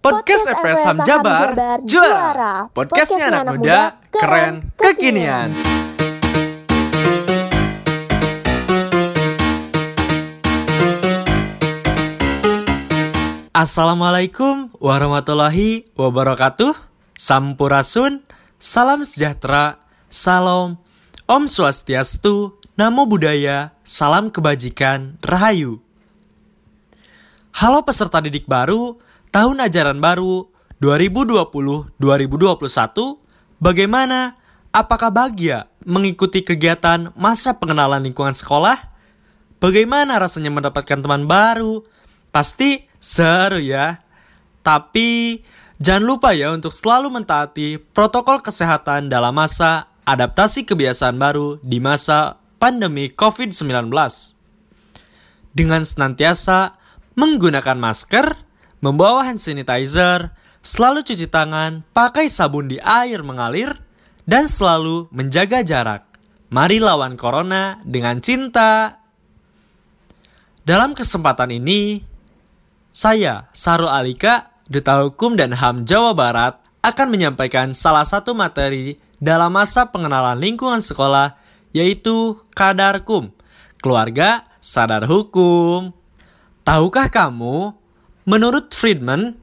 Podcast FPS Ham Jabar, juara. Podcastnya anak muda, keren, kekinian. Assalamualaikum warahmatullahi wabarakatuh. Sampurasun, salam sejahtera, salam, om swastiastu, namo buddhaya, salam kebajikan, rahayu. Halo peserta didik baru, tahun ajaran baru 2020-2021, bagaimana? Apakah bahagia mengikuti kegiatan masa pengenalan lingkungan sekolah? Bagaimana rasanya mendapatkan teman baru? Pasti seru ya. Tapi jangan lupa ya untuk selalu mentaati protokol kesehatan dalam masa adaptasi kebiasaan baru di masa pandemi COVID-19. Dengan senantiasa menggunakan masker, membawa hand sanitizer, selalu cuci tangan, pakai sabun di air mengalir, dan selalu menjaga jarak. Mari lawan corona dengan cinta. Dalam kesempatan ini, saya, Sarul Alika, Duta Hukum dan HAM Jawa Barat, akan menyampaikan salah satu materi dalam masa pengenalan lingkungan sekolah, yaitu Kadarkum, Keluarga Sadar Hukum. Tahukah kamu, menurut Friedman,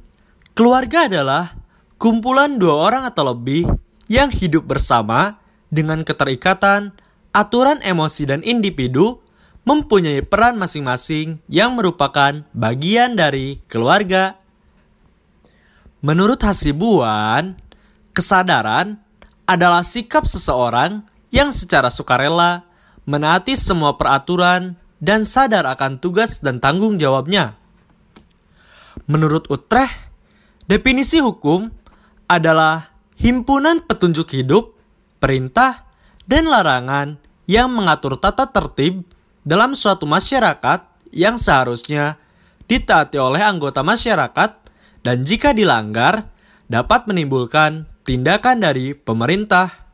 keluarga adalah kumpulan dua orang atau lebih yang hidup bersama dengan keterikatan, aturan emosi dan individu mempunyai peran masing-masing yang merupakan bagian dari keluarga. Menurut Hasibuan, kesadaran adalah sikap seseorang yang secara sukarela menaati semua peraturan dan sadar akan tugas dan tanggung jawabnya. Menurut Utrecht, definisi hukum adalah himpunan petunjuk hidup, perintah, dan larangan yang mengatur tata tertib dalam suatu masyarakat yang seharusnya ditaati oleh anggota masyarakat dan jika dilanggar dapat menimbulkan tindakan dari pemerintah.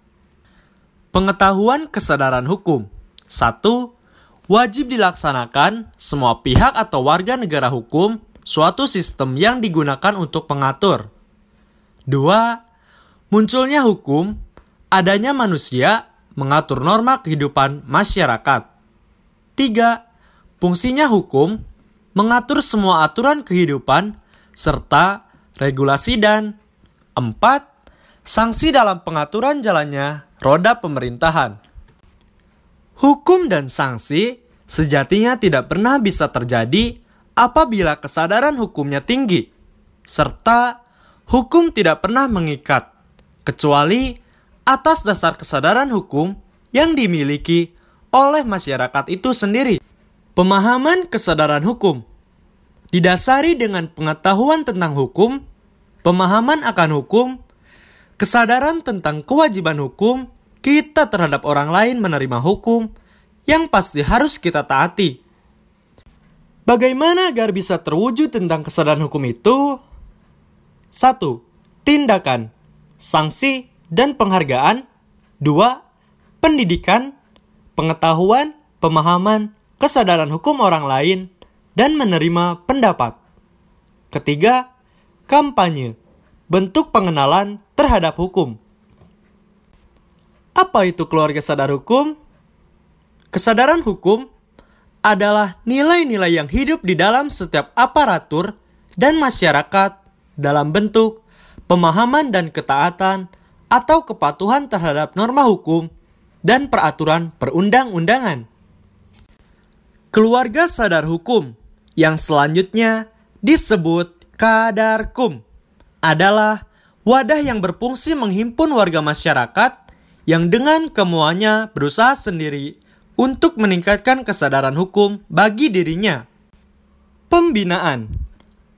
Pengetahuan kesadaran hukum 1 wajib dilaksanakan semua pihak atau warga negara hukum suatu sistem yang digunakan untuk pengatur. Dua, munculnya hukum, adanya manusia mengatur norma kehidupan masyarakat. Tiga, fungsinya hukum mengatur semua aturan kehidupan serta regulasi dan empat, sanksi dalam pengaturan jalannya roda pemerintahan. Hukum dan sanksi sejatinya tidak pernah bisa terjadi apabila kesadaran hukumnya tinggi, serta hukum tidak pernah mengikat, kecuali atas dasar kesadaran hukum yang dimiliki oleh masyarakat itu sendiri. Pemahaman kesadaran hukum didasari dengan pengetahuan tentang hukum, pemahaman akan hukum, kesadaran tentang kewajiban hukum, kita terhadap orang lain menerima hukum yang pasti harus kita taati. Bagaimana agar bisa terwujud tentang kesadaran hukum itu? 1. Tindakan, sanksi, dan penghargaan. 2. Pendidikan, pengetahuan, pemahaman, kesadaran hukum orang lain, dan menerima pendapat. Ketiga, kampanye, bentuk pengenalan terhadap hukum. Apa itu keluarga sadar hukum? Kesadaran hukum adalah nilai-nilai yang hidup di dalam setiap aparatur dan masyarakat dalam bentuk pemahaman dan ketaatan atau kepatuhan terhadap norma hukum dan peraturan perundang-undangan. Keluarga sadar hukum yang selanjutnya disebut kadarkum adalah wadah yang berfungsi menghimpun warga masyarakat yang dengan kemuanya berusaha sendiri untuk meningkatkan kesadaran hukum bagi dirinya. Pembinaan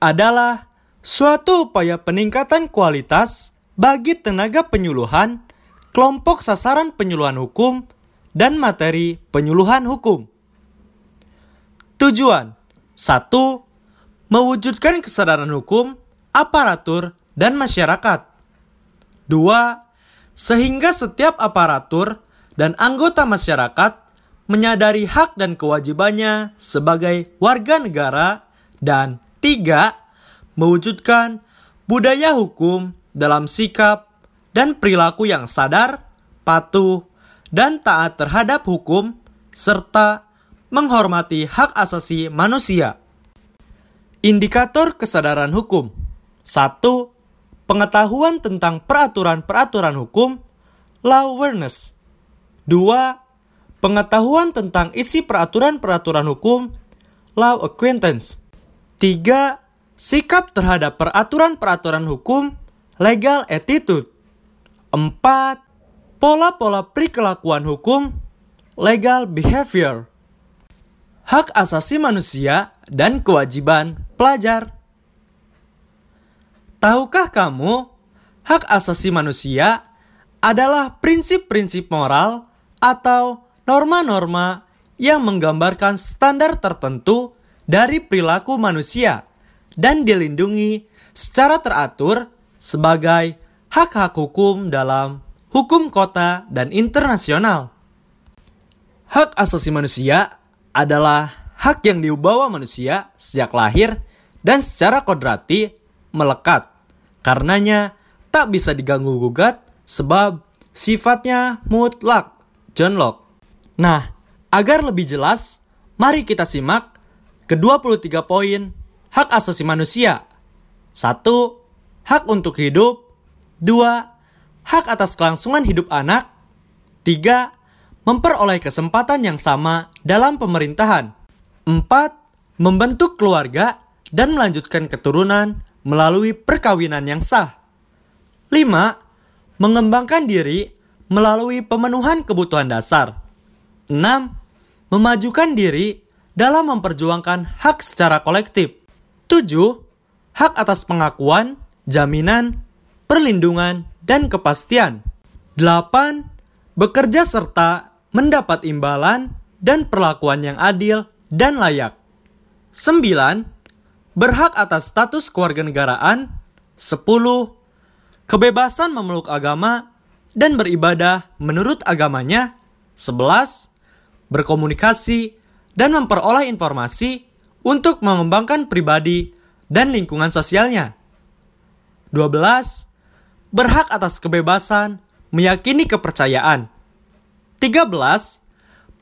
adalah suatu upaya peningkatan kualitas bagi tenaga penyuluhan, kelompok sasaran penyuluhan hukum, dan materi penyuluhan hukum. Tujuan 1. Mewujudkan kesadaran hukum, aparatur, dan masyarakat. 2 sehingga setiap aparatur dan anggota masyarakat menyadari hak dan kewajibannya sebagai warga negara dan tiga mewujudkan budaya hukum dalam sikap dan perilaku yang sadar, patuh, dan taat terhadap hukum, serta menghormati hak asasi manusia. Indikator kesadaran hukum 1. Pengetahuan tentang peraturan-peraturan hukum Law awareness 2. Pengetahuan tentang isi peraturan-peraturan hukum Law acquaintance 3. Sikap terhadap peraturan-peraturan hukum Legal attitude 4. Pola-pola perikelakuan hukum Legal behavior hak asasi manusia, dan kewajiban pelajar. Tahukah kamu, hak asasi manusia adalah prinsip-prinsip moral atau norma-norma yang menggambarkan standar tertentu dari perilaku manusia dan dilindungi secara teratur sebagai hak-hak hukum dalam hukum kota dan internasional. Hak asasi manusia adalah hak yang dibawa manusia sejak lahir dan secara kodrati melekat. Karenanya tak bisa diganggu-gugat sebab sifatnya mutlak. John Locke. Nah, agar lebih jelas, mari kita simak ke-23 poin hak asasi manusia. 1. Hak untuk hidup. 2. Hak atas kelangsungan hidup anak. 3 memperoleh kesempatan yang sama dalam pemerintahan. 4. Membentuk keluarga dan melanjutkan keturunan melalui perkawinan yang sah. 5. Mengembangkan diri melalui pemenuhan kebutuhan dasar. 6. Memajukan diri dalam memperjuangkan hak secara kolektif. 7. Hak atas pengakuan, jaminan, perlindungan, dan kepastian. 8. Bekerja serta mendapat imbalan dan perlakuan yang adil dan layak. 9. Berhak atas status kewarganegaraan. 10. Kebebasan memeluk agama dan beribadah menurut agamanya. 11. Berkomunikasi dan memperoleh informasi untuk mengembangkan pribadi dan lingkungan sosialnya. 12. Berhak atas kebebasan meyakini kepercayaan 13.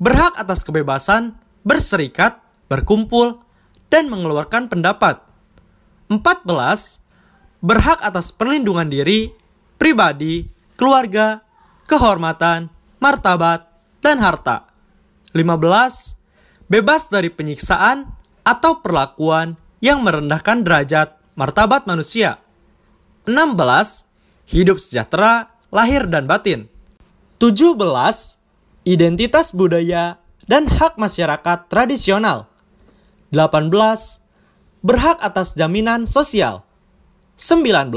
Berhak atas kebebasan berserikat, berkumpul, dan mengeluarkan pendapat. 14. Berhak atas perlindungan diri, pribadi, keluarga, kehormatan, martabat, dan harta. 15. Bebas dari penyiksaan atau perlakuan yang merendahkan derajat martabat manusia. 16. Hidup sejahtera, lahir dan batin. 17 identitas budaya, dan hak masyarakat tradisional. 18. Berhak atas jaminan sosial. 19.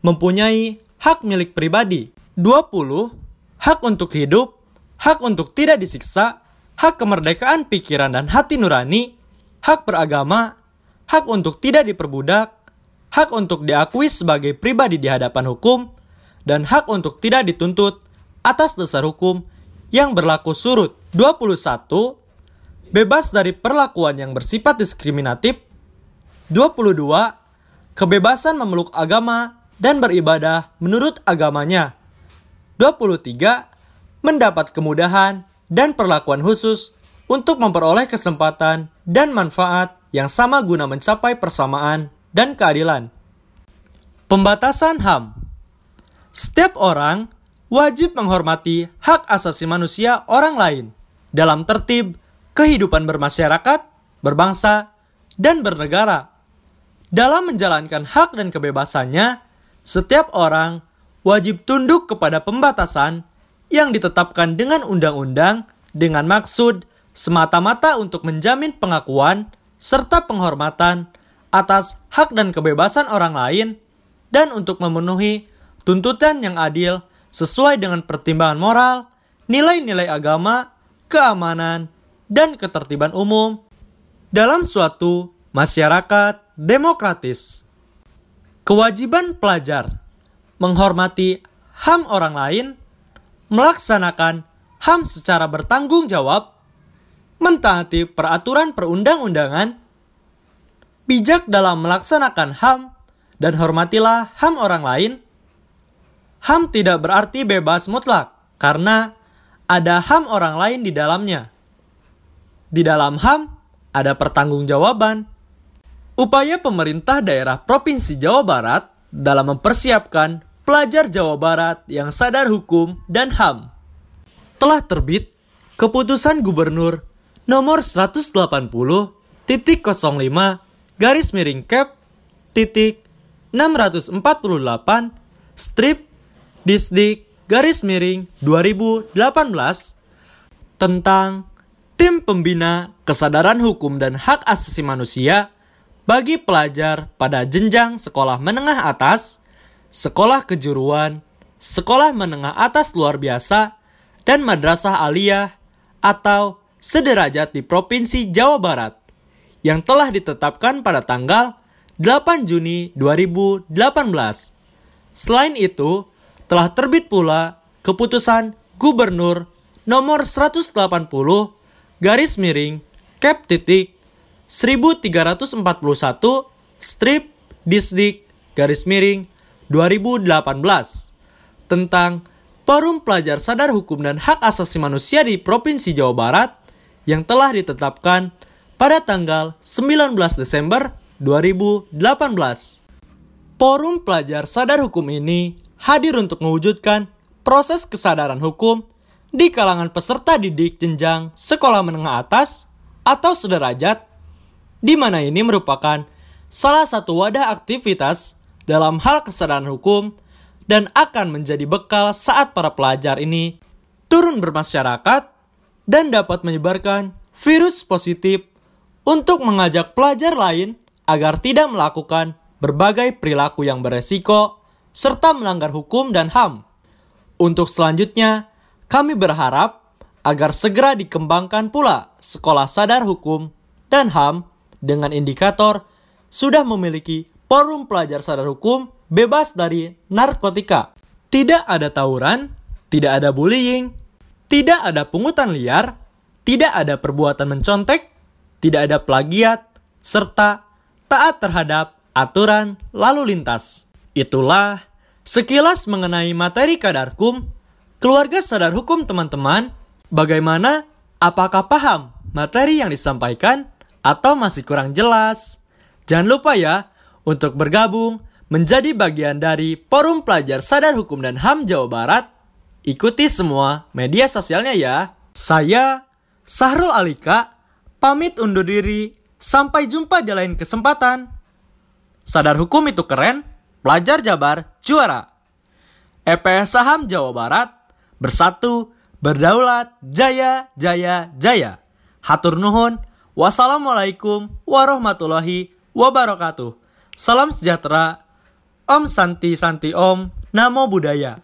Mempunyai hak milik pribadi. 20. Hak untuk hidup, hak untuk tidak disiksa, hak kemerdekaan pikiran dan hati nurani, hak beragama, hak untuk tidak diperbudak, hak untuk diakui sebagai pribadi di hadapan hukum, dan hak untuk tidak dituntut atas dasar hukum yang berlaku surut 21 bebas dari perlakuan yang bersifat diskriminatif 22 kebebasan memeluk agama dan beribadah menurut agamanya 23 mendapat kemudahan dan perlakuan khusus untuk memperoleh kesempatan dan manfaat yang sama guna mencapai persamaan dan keadilan. Pembatasan HAM Setiap orang wajib menghormati hak asasi manusia orang lain dalam tertib kehidupan bermasyarakat, berbangsa, dan bernegara. Dalam menjalankan hak dan kebebasannya, setiap orang wajib tunduk kepada pembatasan yang ditetapkan dengan undang-undang dengan maksud semata-mata untuk menjamin pengakuan serta penghormatan atas hak dan kebebasan orang lain dan untuk memenuhi tuntutan yang adil sesuai dengan pertimbangan moral, nilai-nilai agama, keamanan, dan ketertiban umum dalam suatu masyarakat demokratis. Kewajiban pelajar menghormati HAM orang lain, melaksanakan HAM secara bertanggung jawab, mentaati peraturan perundang-undangan, bijak dalam melaksanakan HAM, dan hormatilah HAM orang lain. HAM tidak berarti bebas mutlak, karena ada HAM orang lain di dalamnya. Di dalam HAM ada pertanggungjawaban. Upaya pemerintah daerah Provinsi Jawa Barat dalam mempersiapkan pelajar Jawa Barat yang sadar hukum dan HAM. Telah terbit Keputusan Gubernur nomor 180 titik 05 garis miring cap titik 648 strip disdik garis miring 2018 tentang tim pembina kesadaran hukum dan hak asasi manusia bagi pelajar pada jenjang sekolah menengah atas, sekolah kejuruan, sekolah menengah atas luar biasa, dan madrasah aliyah atau sederajat di Provinsi Jawa Barat yang telah ditetapkan pada tanggal 8 Juni 2018. Selain itu, telah terbit pula keputusan Gubernur nomor 180 garis miring cap titik 1341 strip disdik garis miring 2018 tentang Forum Pelajar Sadar Hukum dan Hak Asasi Manusia di Provinsi Jawa Barat yang telah ditetapkan pada tanggal 19 Desember 2018. Forum Pelajar Sadar Hukum ini hadir untuk mewujudkan proses kesadaran hukum di kalangan peserta didik jenjang sekolah menengah atas atau sederajat, di mana ini merupakan salah satu wadah aktivitas dalam hal kesadaran hukum dan akan menjadi bekal saat para pelajar ini turun bermasyarakat dan dapat menyebarkan virus positif untuk mengajak pelajar lain agar tidak melakukan berbagai perilaku yang beresiko serta melanggar hukum dan HAM. Untuk selanjutnya, kami berharap agar segera dikembangkan pula sekolah sadar hukum dan HAM dengan indikator sudah memiliki forum pelajar sadar hukum bebas dari narkotika. Tidak ada tawuran, tidak ada bullying, tidak ada pungutan liar, tidak ada perbuatan mencontek, tidak ada plagiat, serta taat terhadap aturan lalu lintas. Itulah sekilas mengenai materi kadarkum, keluarga sadar hukum teman-teman, bagaimana, apakah paham materi yang disampaikan atau masih kurang jelas? Jangan lupa ya untuk bergabung menjadi bagian dari Forum Pelajar Sadar Hukum dan HAM Jawa Barat, ikuti semua media sosialnya ya. Saya, Sahrul Alika, pamit undur diri. Sampai jumpa di lain kesempatan. Sadar hukum itu keren, pelajar Jabar juara. EPS Saham Jawa Barat, bersatu, berdaulat, jaya, jaya, jaya. Hatur nuhun, wassalamualaikum warahmatullahi wabarakatuh. Salam sejahtera, Om Santi Santi Om, Namo Buddhaya.